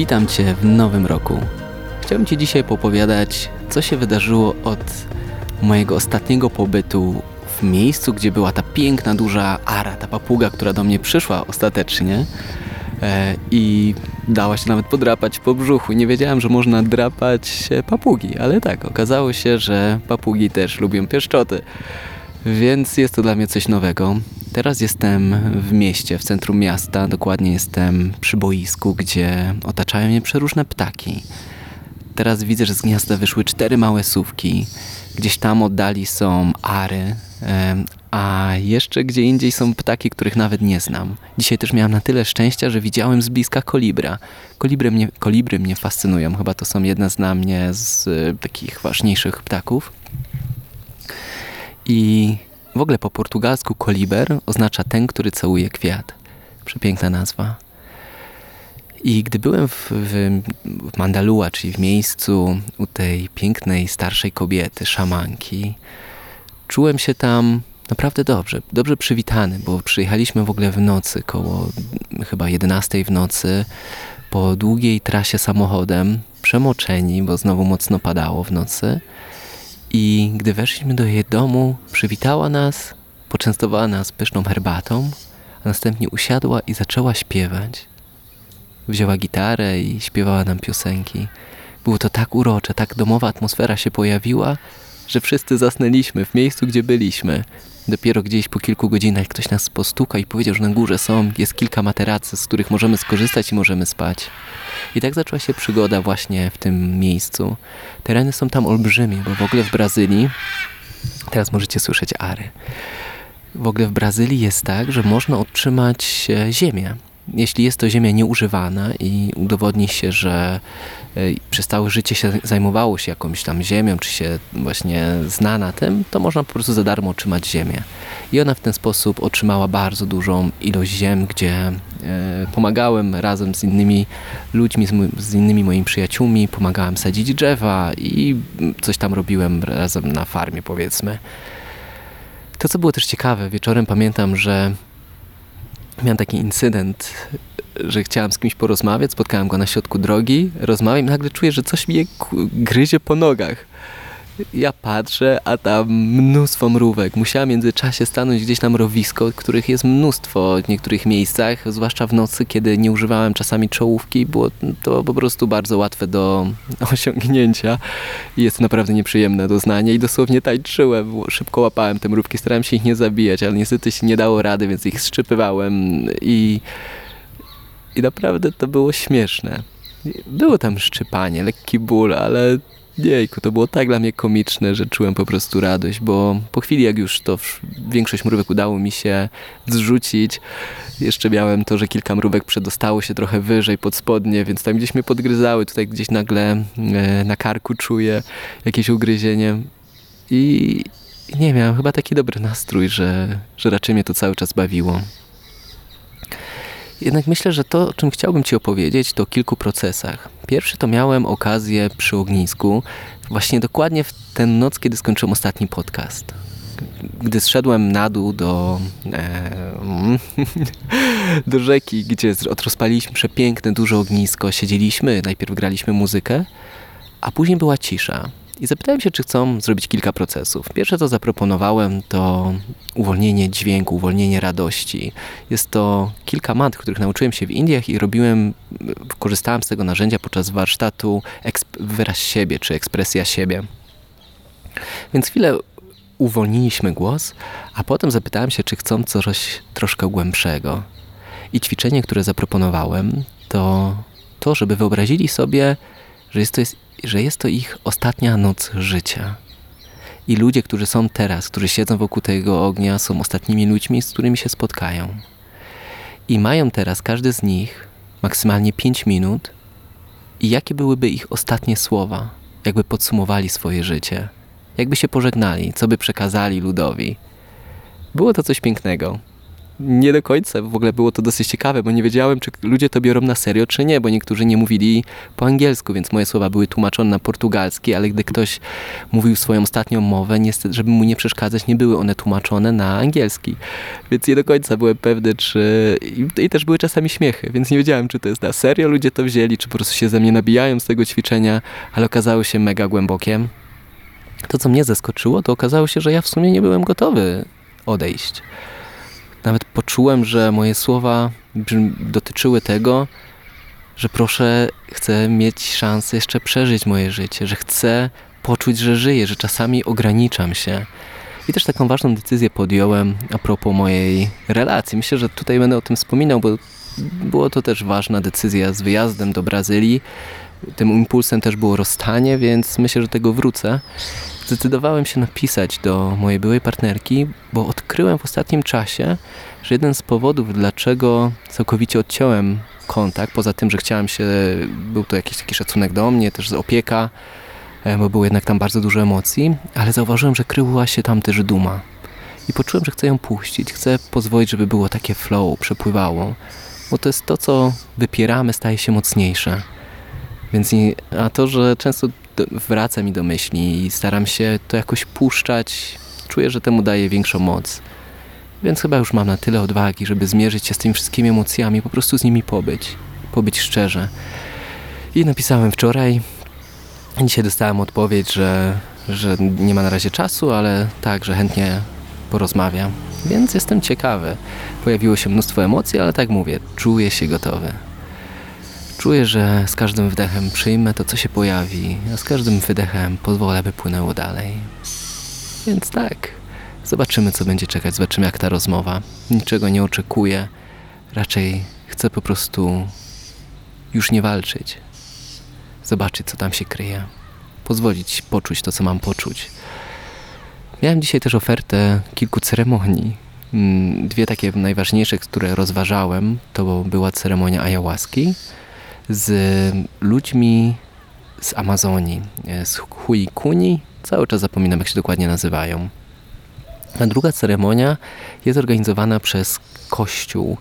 Witam Cię w nowym roku. Chciałbym Ci dzisiaj popowiadać, co się wydarzyło od mojego ostatniego pobytu w miejscu, gdzie była ta piękna, duża ara, ta papuga, która do mnie przyszła ostatecznie e, i dała się nawet podrapać po brzuchu. Nie wiedziałem, że można drapać papugi, ale tak, okazało się, że papugi też lubią pieszczoty. Więc jest to dla mnie coś nowego. Teraz jestem w mieście, w centrum miasta, dokładnie jestem przy boisku, gdzie otaczają mnie przeróżne ptaki. Teraz widzę, że z gniazda wyszły cztery małe sówki. Gdzieś tam oddali są ary, a jeszcze gdzie indziej są ptaki, których nawet nie znam. Dzisiaj też miałem na tyle szczęścia, że widziałem z bliska kolibra. Kolibry mnie, kolibry mnie fascynują, chyba to są jedne z dla mnie z takich ważniejszych ptaków. I w ogóle po portugalsku koliber oznacza ten, który całuje kwiat. Przepiękna nazwa. I gdy byłem w, w, w Mandalua, czyli w miejscu u tej pięknej, starszej kobiety, szamanki, czułem się tam naprawdę dobrze, dobrze przywitany, bo przyjechaliśmy w ogóle w nocy, koło chyba 11 w nocy, po długiej trasie samochodem, przemoczeni, bo znowu mocno padało w nocy. I gdy weszliśmy do jej domu, przywitała nas, poczęstowała nas pyszną herbatą, a następnie usiadła i zaczęła śpiewać. Wzięła gitarę i śpiewała nam piosenki. Było to tak urocze, tak domowa atmosfera się pojawiła, że wszyscy zasnęliśmy w miejscu, gdzie byliśmy. Dopiero gdzieś po kilku godzinach ktoś nas postuka i powiedział, że na górze są, jest kilka materacy, z których możemy skorzystać i możemy spać. I tak zaczęła się przygoda właśnie w tym miejscu. Tereny są tam olbrzymie, bo w ogóle w Brazylii, teraz możecie słyszeć ary, w ogóle w Brazylii jest tak, że można otrzymać e, ziemię jeśli jest to ziemia nieużywana i udowodni się, że e, przez całe życie się zajmowało się jakąś tam ziemią, czy się właśnie zna na tym, to można po prostu za darmo otrzymać ziemię. I ona w ten sposób otrzymała bardzo dużą ilość ziem, gdzie e, pomagałem razem z innymi ludźmi, z innymi moimi przyjaciółmi, pomagałem sadzić drzewa i coś tam robiłem razem na farmie powiedzmy. To, co było też ciekawe, wieczorem pamiętam, że miałem taki incydent, że chciałem z kimś porozmawiać, spotkałem go na środku drogi, rozmawiam i nagle czuję, że coś mnie gryzie po nogach. Ja patrzę, a tam mnóstwo mrówek. Musiałem w międzyczasie stanąć gdzieś na mrowisko, których jest mnóstwo w niektórych miejscach, zwłaszcza w nocy, kiedy nie używałem czasami czołówki. Było to po prostu bardzo łatwe do osiągnięcia i jest naprawdę nieprzyjemne doznanie i dosłownie tańczyłem, szybko łapałem te mrówki, starałem się ich nie zabijać, ale niestety się nie dało rady, więc ich szczypywałem i, i naprawdę to było śmieszne. Było tam szczypanie, lekki ból, ale Jejku, to było tak dla mnie komiczne, że czułem po prostu radość, bo po chwili jak już to większość mrówek udało mi się zrzucić, jeszcze miałem to, że kilka mrówek przedostało się trochę wyżej pod spodnie, więc tam gdzieś mnie podgryzały, tutaj gdzieś nagle e, na karku czuję jakieś ugryzienie i nie miałem chyba taki dobry nastrój, że, że raczej mnie to cały czas bawiło. Jednak myślę, że to, o czym chciałbym Ci opowiedzieć, to o kilku procesach. Pierwszy to miałem okazję przy ognisku, właśnie dokładnie w tę noc, kiedy skończyłem ostatni podcast. Gdy zszedłem na dół do, e, do rzeki, gdzie rozpaliliśmy przepiękne, duże ognisko, siedzieliśmy, najpierw graliśmy muzykę, a później była cisza. I zapytałem się, czy chcą zrobić kilka procesów. Pierwsze, co zaproponowałem, to uwolnienie dźwięku, uwolnienie radości. Jest to kilka mantr, których nauczyłem się w Indiach i robiłem, korzystałem z tego narzędzia podczas warsztatu wyraz siebie, czy ekspresja siebie. Więc chwilę uwolniliśmy głos, a potem zapytałem się, czy chcą coś troszkę głębszego. I ćwiczenie, które zaproponowałem, to to, żeby wyobrazili sobie, że jest to że jest to ich ostatnia noc życia. I ludzie, którzy są teraz, którzy siedzą wokół tego ognia, są ostatnimi ludźmi, z którymi się spotkają. I mają teraz, każdy z nich, maksymalnie 5 minut, i jakie byłyby ich ostatnie słowa, jakby podsumowali swoje życie, jakby się pożegnali, co by przekazali ludowi. Było to coś pięknego. Nie do końca w ogóle było to dosyć ciekawe, bo nie wiedziałem, czy ludzie to biorą na serio, czy nie, bo niektórzy nie mówili po angielsku, więc moje słowa były tłumaczone na portugalski, ale gdy ktoś mówił swoją ostatnią mowę, niestety, żeby mu nie przeszkadzać, nie były one tłumaczone na angielski. Więc nie do końca byłem pewny, czy... I, i też były czasami śmiechy, więc nie wiedziałem, czy to jest na serio ludzie to wzięli, czy po prostu się ze mnie nabijają z tego ćwiczenia, ale okazało się mega głębokie. To, co mnie zaskoczyło, to okazało się, że ja w sumie nie byłem gotowy odejść. Nawet poczułem, że moje słowa dotyczyły tego, że proszę, chcę mieć szansę jeszcze przeżyć moje życie, że chcę poczuć, że żyję, że czasami ograniczam się. I też taką ważną decyzję podjąłem a propos mojej relacji. Myślę, że tutaj będę o tym wspominał, bo było to też ważna decyzja z wyjazdem do Brazylii. Tym impulsem też było rozstanie, więc myślę, że tego wrócę zdecydowałem się napisać do mojej byłej partnerki, bo odkryłem w ostatnim czasie, że jeden z powodów, dlaczego całkowicie odciąłem kontakt, poza tym, że chciałem się, był to jakiś taki szacunek do mnie, też opieka, e, bo było jednak tam bardzo dużo emocji, ale zauważyłem, że kryła się tam też duma. I poczułem, że chcę ją puścić, chcę pozwolić, żeby było takie flow, przepływało, bo to jest to, co wypieramy, staje się mocniejsze. Więc a to, że często wraca mi do myśli i staram się to jakoś puszczać. Czuję, że temu daje większą moc. Więc chyba już mam na tyle odwagi, żeby zmierzyć się z tymi wszystkimi emocjami, po prostu z nimi pobyć. Pobyć szczerze. I napisałem wczoraj. Dzisiaj dostałem odpowiedź, że, że nie ma na razie czasu, ale tak, że chętnie porozmawiam. Więc jestem ciekawy. Pojawiło się mnóstwo emocji, ale tak mówię, czuję się gotowy. Czuję, że z każdym wdechem przyjmę to, co się pojawi, a z każdym wydechem pozwolę, by płynęło dalej. Więc tak, zobaczymy, co będzie czekać, zobaczymy, jak ta rozmowa. Niczego nie oczekuję, raczej chcę po prostu już nie walczyć. Zobaczyć, co tam się kryje. Pozwolić poczuć to, co mam poczuć. Miałem dzisiaj też ofertę kilku ceremonii. Mm, dwie takie najważniejsze, które rozważałem, to była ceremonia ayahuaski z ludźmi z Amazonii, e, z Huikuni. Cały czas zapominam, jak się dokładnie nazywają. A druga ceremonia jest organizowana przez kościół.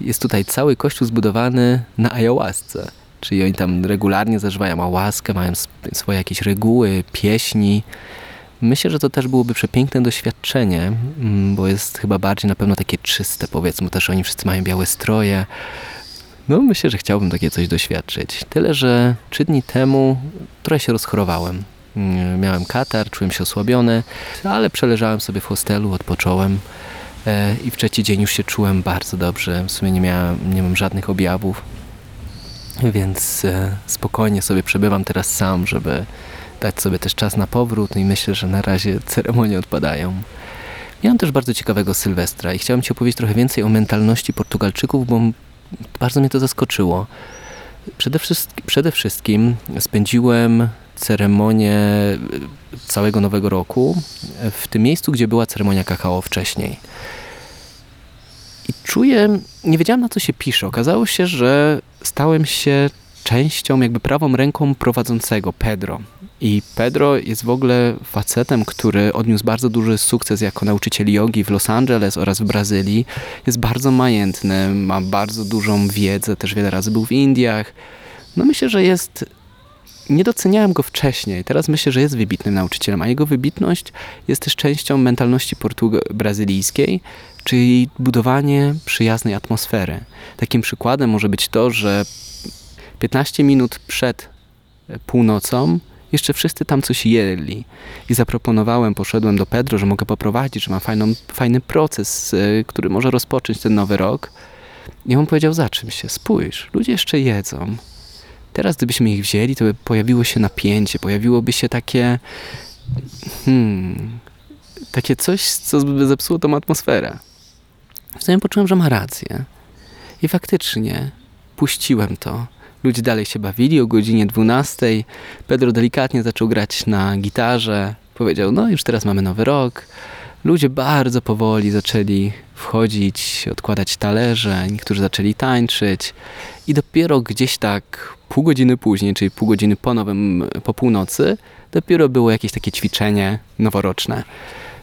Jest tutaj cały kościół zbudowany na ayahuasce. Czyli oni tam regularnie zażywają ayahuaskę, mają swoje jakieś reguły, pieśni. Myślę, że to też byłoby przepiękne doświadczenie, mm, bo jest chyba bardziej na pewno takie czyste, powiedzmy. Też oni wszyscy mają białe stroje, no myślę, że chciałbym takie coś doświadczyć. Tyle, że trzy dni temu trochę się rozchorowałem. Mm, miałem katar, czułem się osłabiony, ale przeleżałem sobie w hostelu, odpocząłem e, i w trzeci dzień już się czułem bardzo dobrze. W sumie nie miałem, nie mam żadnych objawów, więc e, spokojnie sobie przebywam teraz sam, żeby dać sobie też czas na powrót i myślę, że na razie ceremonie odpadają. Miałem też bardzo ciekawego Sylwestra i chciałem Ci opowiedzieć trochę więcej o mentalności Portugalczyków, bo bardzo mnie to zaskoczyło. Przede wszystkim, przede wszystkim spędziłem ceremonię całego Nowego Roku w tym miejscu, gdzie była ceremonia kakao wcześniej. I czuję, nie wiedziałem na co się pisze. Okazało się, że stałem się częścią, jakby prawą ręką prowadzącego, Pedro. I Pedro jest w ogóle facetem, który odniósł bardzo duży sukces jako nauczyciel jogi w Los Angeles oraz w Brazylii. Jest bardzo majętny, ma bardzo dużą wiedzę, też wiele razy był w Indiach. No myślę, że jest nie doceniałem go wcześniej. Teraz myślę, że jest wybitnym nauczycielem, a jego wybitność jest też częścią mentalności brazylijskiej, czyli budowanie przyjaznej atmosfery. Takim przykładem może być to, że 15 minut przed północą jeszcze wszyscy tam coś jedli. I zaproponowałem, poszedłem do Pedro, że mogę poprowadzić, że ma fajną, fajny proces, e, który może rozpocząć ten nowy rok. I on powiedział, za się? Spójrz, ludzie jeszcze jedzą. Teraz gdybyśmy ich wzięli, to by pojawiło się napięcie, pojawiłoby się takie... Hmm, takie coś, co by zepsuło tą atmosferę. Wtedy poczułem, że ma rację. I faktycznie puściłem to. Ludzie dalej się bawili o godzinie 12. Pedro delikatnie zaczął grać na gitarze. Powiedział, no już teraz mamy nowy rok. Ludzie bardzo powoli zaczęli wchodzić, odkładać talerze, niektórzy zaczęli tańczyć i dopiero gdzieś tak pół godziny później, czyli pół godziny po nowym, po północy, dopiero było jakieś takie ćwiczenie noworoczne.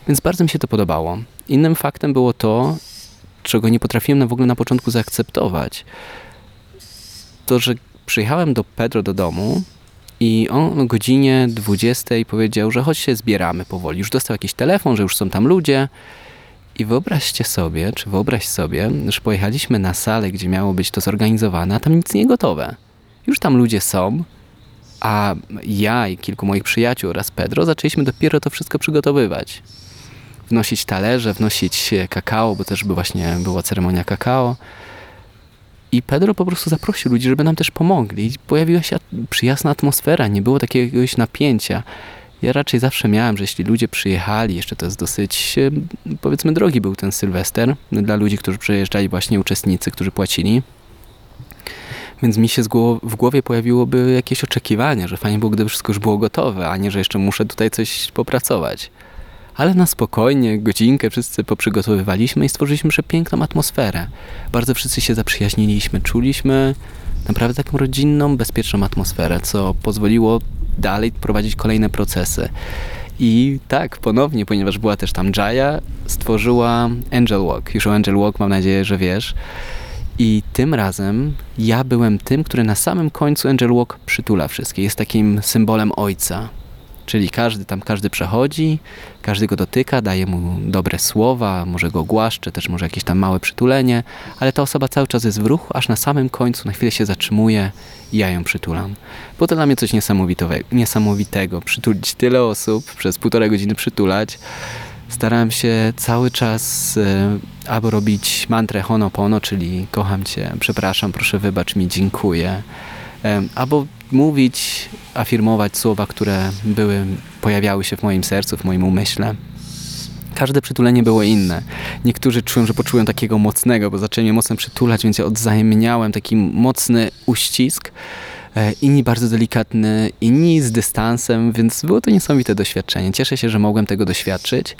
Więc bardzo mi się to podobało. Innym faktem było to, czego nie potrafiłem w ogóle na początku zaakceptować, to, że przyjechałem do Pedro do domu i on o godzinie 20 powiedział, że choć się zbieramy powoli. Już dostał jakiś telefon, że już są tam ludzie. I wyobraźcie sobie, czy wyobraź sobie, że pojechaliśmy na salę, gdzie miało być to zorganizowane, a tam nic nie gotowe. Już tam ludzie są, a ja i kilku moich przyjaciół oraz Pedro zaczęliśmy dopiero to wszystko przygotowywać. Wnosić talerze, wnosić kakao, bo też by właśnie była ceremonia kakao. I Pedro po prostu zaprosił ludzi, żeby nam też pomogli. Pojawiła się przyjazna atmosfera, nie było takiegoś napięcia. Ja raczej zawsze miałem, że jeśli ludzie przyjechali, jeszcze to jest dosyć, powiedzmy, drogi był ten Sylwester dla ludzi, którzy przyjeżdżali, właśnie uczestnicy, którzy płacili. Więc mi się w głowie pojawiłoby jakieś oczekiwanie, że fajnie było, gdyby wszystko już było gotowe, a nie, że jeszcze muszę tutaj coś popracować. Ale na spokojnie, godzinkę wszyscy poprzygotowywaliśmy i stworzyliśmy przepiękną atmosferę. Bardzo wszyscy się zaprzyjaźniliśmy, czuliśmy naprawdę taką rodzinną, bezpieczną atmosferę, co pozwoliło dalej prowadzić kolejne procesy. I tak, ponownie, ponieważ była też tam Jaya, stworzyła Angel Walk. Już o Angel Walk mam nadzieję, że wiesz. I tym razem ja byłem tym, który na samym końcu Angel Walk przytula wszystkie. Jest takim symbolem ojca. Czyli każdy tam, każdy przechodzi, każdy go dotyka, daje mu dobre słowa, może go głaszcze, też może jakieś tam małe przytulenie, ale ta osoba cały czas jest w ruchu, aż na samym końcu na chwilę się zatrzymuje i ja ją przytulam. Bo to dla mnie coś niesamowitego. Przytulić tyle osób, przez półtorej godziny przytulać. Starałem się cały czas e, albo robić mantrę honopono, czyli kocham cię, przepraszam, proszę wybacz mi, dziękuję. E, albo mówić, afirmować słowa, które były, pojawiały się w moim sercu, w moim umyśle. Każde przytulenie było inne. Niektórzy czują, że poczułem takiego mocnego, bo zaczęli mnie mocno przytulać, więc ja odzajemniałem taki mocny uścisk. E, inni bardzo delikatny, inni z dystansem, więc było to niesamowite doświadczenie. Cieszę się, że mogłem tego doświadczyć,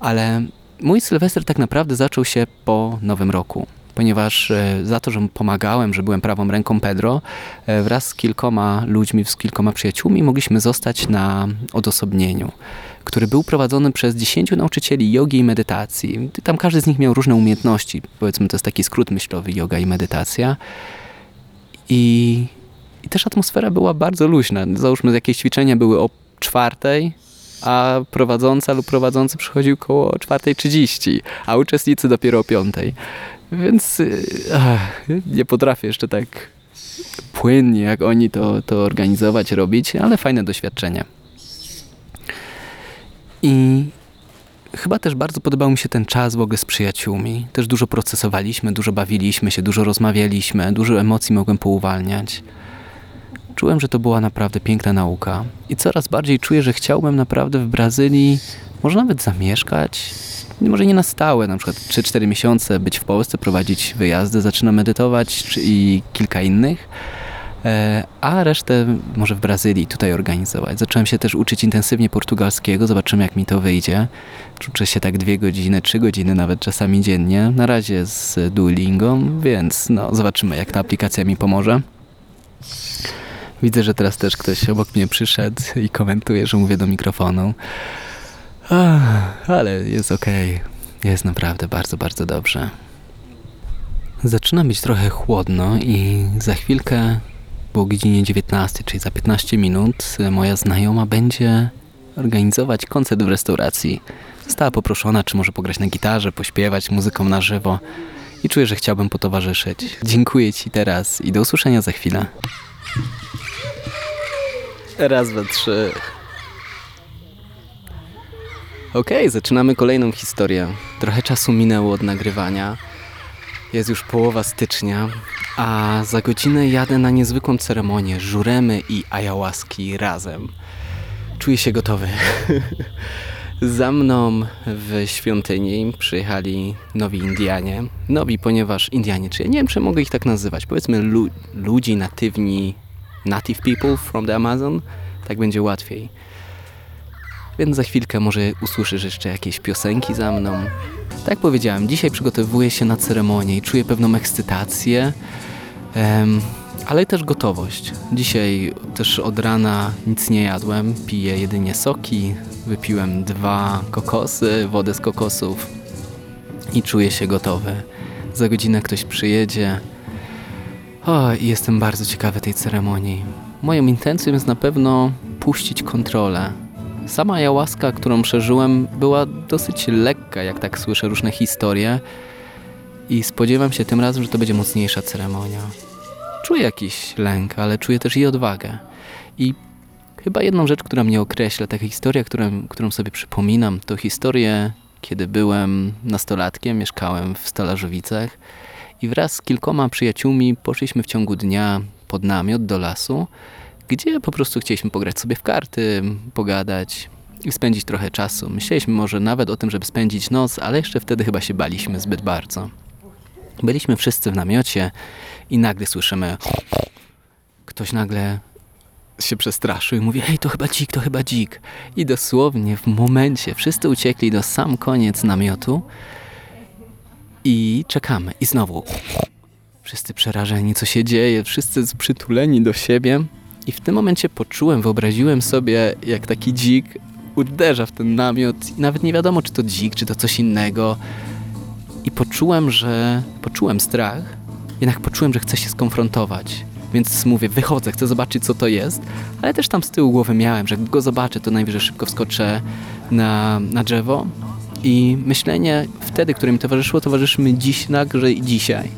ale mój Sylwester tak naprawdę zaczął się po Nowym Roku ponieważ e, za to, że pomagałem, że byłem prawą ręką Pedro, e, wraz z kilkoma ludźmi, z kilkoma przyjaciółmi mogliśmy zostać na odosobnieniu, który był prowadzony przez dziesięciu nauczycieli jogi i medytacji. Tam każdy z nich miał różne umiejętności. Powiedzmy, to jest taki skrót myślowy, yoga i medytacja. I, i też atmosfera była bardzo luźna. Załóżmy, jakieś ćwiczenia były o czwartej, a prowadząca lub prowadzący przychodził koło 4.30, a uczestnicy dopiero o 5. Więc y, ach, nie potrafię jeszcze tak płynnie jak oni to, to organizować, robić, ale fajne doświadczenie. I chyba też bardzo podobał mi się ten czas w ogóle z przyjaciółmi. Też dużo procesowaliśmy, dużo bawiliśmy się, dużo rozmawialiśmy, dużo emocji mogłem pouwalniać. Czułem, że to była naprawdę piękna nauka i coraz bardziej czuję, że chciałbym naprawdę w Brazylii może nawet zamieszkać, może nie na stałe, na przykład 3-4 miesiące być w Polsce, prowadzić wyjazdy, zaczynam medytować i kilka innych, e, a resztę może w Brazylii tutaj organizować. Zacząłem się też uczyć intensywnie portugalskiego, zobaczymy jak mi to wyjdzie. Uczę się tak dwie godziny, trzy godziny nawet czasami dziennie, na razie z Duolingo, więc no, zobaczymy jak ta aplikacja mi pomoże. Widzę, że teraz też ktoś obok mnie przyszedł i komentuje, że mówię do mikrofonu. Ach, ale jest. Okay. Jest naprawdę bardzo, bardzo dobrze. Zaczyna być trochę chłodno i za chwilkę po godzinie 19, czyli za 15 minut, moja znajoma będzie organizować koncert w restauracji. Została poproszona, czy może pograć na gitarze, pośpiewać muzyką na żywo i czuję, że chciałbym potowarzyszyć. Dziękuję Ci teraz i do usłyszenia za chwilę. Raz, dwa, trzy. Okej, okay, zaczynamy kolejną historię. Trochę czasu minęło od nagrywania. Jest już połowa stycznia, a za godzinę jadę na niezwykłą ceremonię żuremy i ayahuaski razem. Czuję się gotowy. za mną w świątyni przyjechali nowi Indianie. Nowi, ponieważ Indianie, czy ja nie wiem, czy mogę ich tak nazywać. Powiedzmy lu ludzi natywni, native people from the Amazon. Tak będzie łatwiej więc za chwilkę może usłyszysz jeszcze jakieś piosenki za mną. Tak jak powiedziałem, dzisiaj przygotowuję się na ceremonię i czuję pewną ekscytację, um, ale też gotowość. Dzisiaj też od rana nic nie jadłem, piję jedynie soki, wypiłem dwa kokosy, wodę z kokosów i czuję się gotowy. Za godzinę ktoś przyjedzie. O, i jestem bardzo ciekawy tej ceremonii. Moją intencją jest na pewno puścić kontrolę. Sama ayahuasca, którą przeżyłem, była dosyć lekka, jak tak słyszę różne historie. I spodziewam się tym razem, że to będzie mocniejsza ceremonia. Czuję jakiś lęk, ale czuję też i odwagę. I chyba jedną rzecz, która mnie określa, taka historia, którą, którą sobie przypominam, to historię, kiedy byłem nastolatkiem, mieszkałem w Stolażowicach i wraz z kilkoma przyjaciółmi poszliśmy w ciągu dnia pod namiot do lasu, gdzie po prostu chcieliśmy pograć sobie w karty, pogadać i spędzić trochę czasu. Myśleliśmy może nawet o tym, żeby spędzić noc, ale jeszcze wtedy chyba się baliśmy zbyt bardzo. Byliśmy wszyscy w namiocie i nagle słyszymy ktoś nagle się przestraszył i mówi hej, to chyba dzik, to chyba dzik. I dosłownie w momencie wszyscy uciekli do sam koniec namiotu i czekamy. I znowu wszyscy przerażeni, co się dzieje, wszyscy przytuleni do siebie. I w tym momencie poczułem, wyobraziłem sobie, jak taki dzik uderza w ten namiot i nawet nie wiadomo, czy to dzik, czy to coś innego. I poczułem, że poczułem strach, jednak poczułem, że chcę się skonfrontować. Więc mówię, wychodzę, chcę zobaczyć, co to jest, ale też tam z tyłu głowy miałem, że go zobaczę, to najwyżej szybko wskoczę na, na drzewo. I myślenie wtedy, które mi towarzyszyło, towarzyszy mi dziś, także i dzisiaj.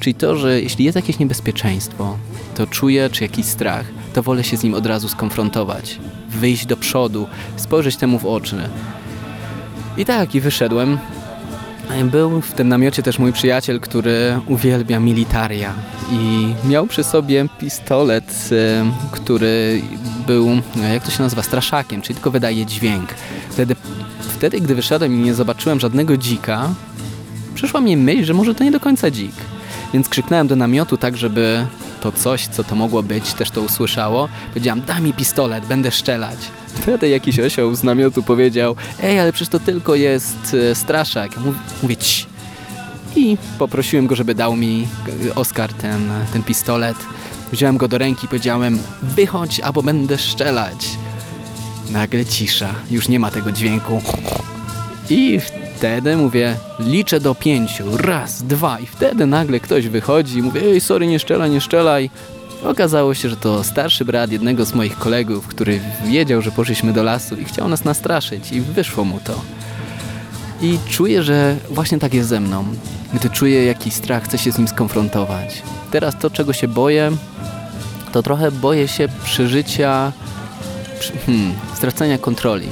Czyli to, że jeśli jest jakieś niebezpieczeństwo, to czuję, czy jakiś strach, to wolę się z nim od razu skonfrontować. Wyjść do przodu, spojrzeć temu w oczy. I tak, i wyszedłem. Był w tym namiocie też mój przyjaciel, który uwielbia militaria i miał przy sobie pistolet, który był, jak to się nazywa, straszakiem, czyli tylko wydaje dźwięk. Wtedy, wtedy gdy wyszedłem i nie zobaczyłem żadnego dzika, przyszła mi myśl, że może to nie do końca dzik. Więc krzyknąłem do namiotu tak, żeby to coś, co to mogło być, też to usłyszało. Powiedziałam, daj mi pistolet, będę szczelać. Wtedy jakiś osioł z namiotu powiedział, ej, ale przecież to tylko jest e, straszak. Mówię, ci. I poprosiłem go, żeby dał mi e, Oskar ten, ten pistolet. Wziąłem go do ręki i powiedziałem, wychodź, albo będę szczelać. Nagle cisza, już nie ma tego dźwięku. I wtedy mówię, liczę do pięciu, raz, dwa i wtedy nagle ktoś wychodzi i mówi, ej, sorry, nie szczelaj, nie szczelaj. Okazało się, że to starszy brat jednego z moich kolegów, który wiedział, że poszliśmy do lasu i chciał nas nastraszyć i wyszło mu to. I czuję, że właśnie tak jest ze mną. Gdy czuję jakiś strach, chcę się z nim skonfrontować. Teraz to, czego się boję, to trochę boję się przeżycia, hmm, stracenia kontroli.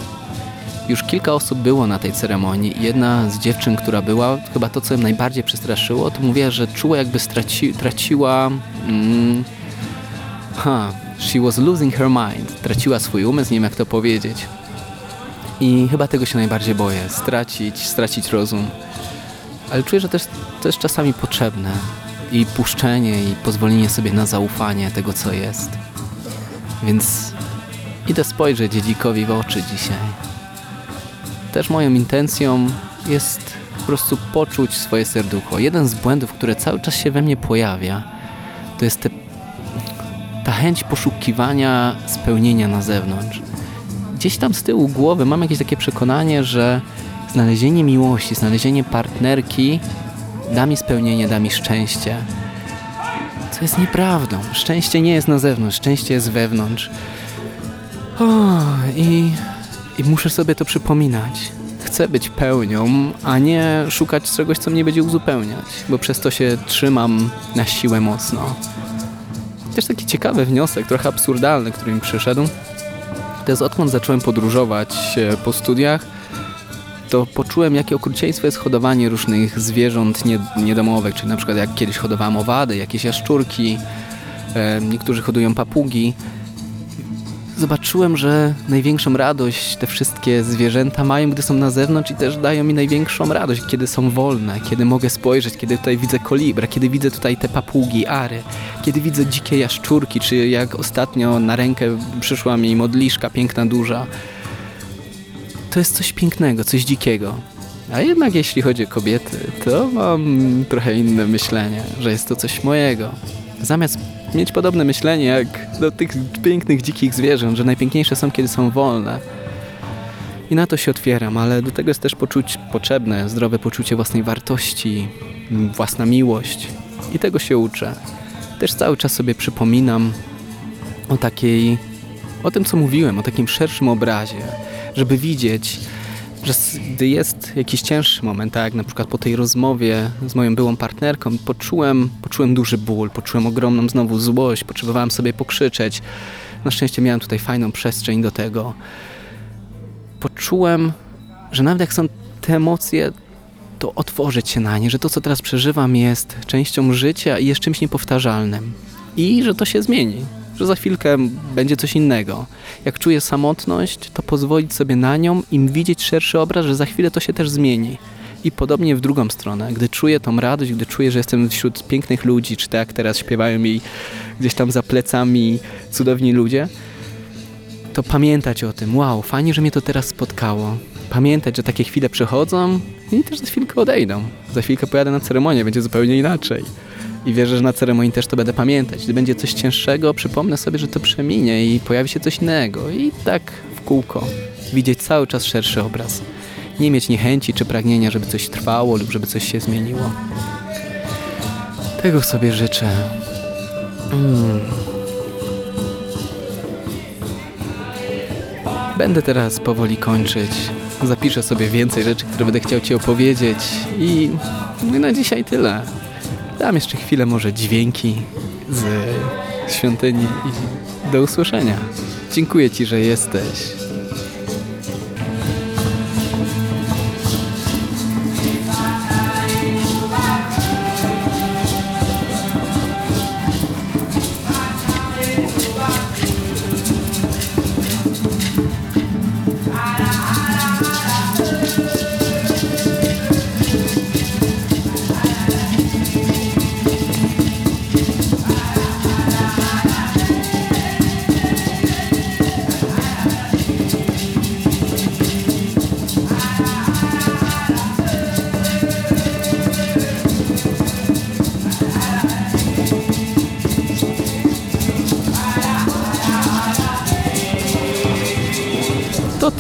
Już kilka osób było na tej ceremonii. Jedna z dziewczyn, która była, chyba to, co ją najbardziej przestraszyło, to mówiła, że czuła jakby straci, traciła... Mm, ha, she was losing her mind. Traciła swój umysł, nie wiem jak to powiedzieć. I chyba tego się najbardziej boję. Stracić, stracić rozum. Ale czuję, że też to jest czasami potrzebne. I puszczenie, i pozwolenie sobie na zaufanie tego, co jest. Więc idę spojrzeć dziedzikowi w oczy dzisiaj też moją intencją jest po prostu poczuć swoje serducho. Jeden z błędów, które cały czas się we mnie pojawia, to jest te, ta chęć poszukiwania spełnienia na zewnątrz. Gdzieś tam z tyłu głowy mam jakieś takie przekonanie, że znalezienie miłości, znalezienie partnerki da mi spełnienie, da mi szczęście. Co jest nieprawdą. Szczęście nie jest na zewnątrz, szczęście jest wewnątrz. O, i i muszę sobie to przypominać. Chcę być pełnią, a nie szukać czegoś, co mnie będzie uzupełniać, bo przez to się trzymam na siłę mocno. Też taki ciekawy wniosek, trochę absurdalny, który mi przyszedł. To jest odkąd zacząłem podróżować e, po studiach, to poczułem, jakie okrucieństwo jest hodowanie różnych zwierząt niedomowych, czyli na przykład jak kiedyś hodowałem owady, jakieś jaszczurki, e, niektórzy hodują papugi zobaczyłem, że największą radość te wszystkie zwierzęta mają, gdy są na zewnątrz i też dają mi największą radość, kiedy są wolne, kiedy mogę spojrzeć, kiedy tutaj widzę kolibra, kiedy widzę tutaj te papugi, ary, kiedy widzę dzikie jaszczurki, czy jak ostatnio na rękę przyszła mi modliszka piękna, duża. To jest coś pięknego, coś dzikiego. A jednak jeśli chodzi o kobiety, to mam trochę inne myślenie, że jest to coś mojego. Zamiast mieć podobne myślenie jak do tych pięknych, dzikich zwierząt, że najpiękniejsze są, kiedy są wolne. I na to się otwieram, ale do tego jest też poczuć, potrzebne zdrowe poczucie własnej wartości, własna miłość. I tego się uczę. Też cały czas sobie przypominam o takiej, o tym co mówiłem, o takim szerszym obrazie, żeby widzieć, że gdy jest jakiś cięższy moment, tak na przykład po tej rozmowie z moją byłą partnerką, poczułem, poczułem duży ból, poczułem ogromną znowu złość, potrzebowałem sobie pokrzyczeć. Na szczęście miałem tutaj fajną przestrzeń do tego. Poczułem, że nawet jak są te emocje, to otworzyć się na nie, że to, co teraz przeżywam, jest częścią życia i jest czymś niepowtarzalnym. I że to się zmieni, że za chwilkę będzie coś innego. Jak czuję samotność, to pozwolić sobie na nią i widzieć szerszy obraz, że za chwilę to się też zmieni. I podobnie w drugą stronę, gdy czuję tą radość, gdy czuję, że jestem wśród pięknych ludzi, czy tak teraz śpiewają mi gdzieś tam za plecami cudowni ludzie, to pamiętać o tym, wow, fajnie, że mnie to teraz spotkało. Pamiętać, że takie chwile przychodzą i też za chwilkę odejdą. Za chwilkę pojadę na ceremonię, będzie zupełnie inaczej. I wierzę, że na ceremonii też to będę pamiętać. Gdy będzie coś cięższego, przypomnę sobie, że to przeminie i pojawi się coś innego. I tak w kółko. Widzieć cały czas szerszy obraz. Nie mieć niechęci czy pragnienia, żeby coś trwało lub żeby coś się zmieniło. Tego sobie życzę. Mm. Będę teraz powoli kończyć. Zapiszę sobie więcej rzeczy, które będę chciał Ci opowiedzieć. I na dzisiaj tyle. Dam jeszcze chwilę może dźwięki z świątyni i do usłyszenia. Dziękuję Ci, że jesteś.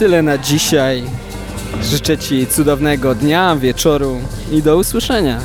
Tyle na dzisiaj. Życzę Ci cudownego dnia, wieczoru i do usłyszenia.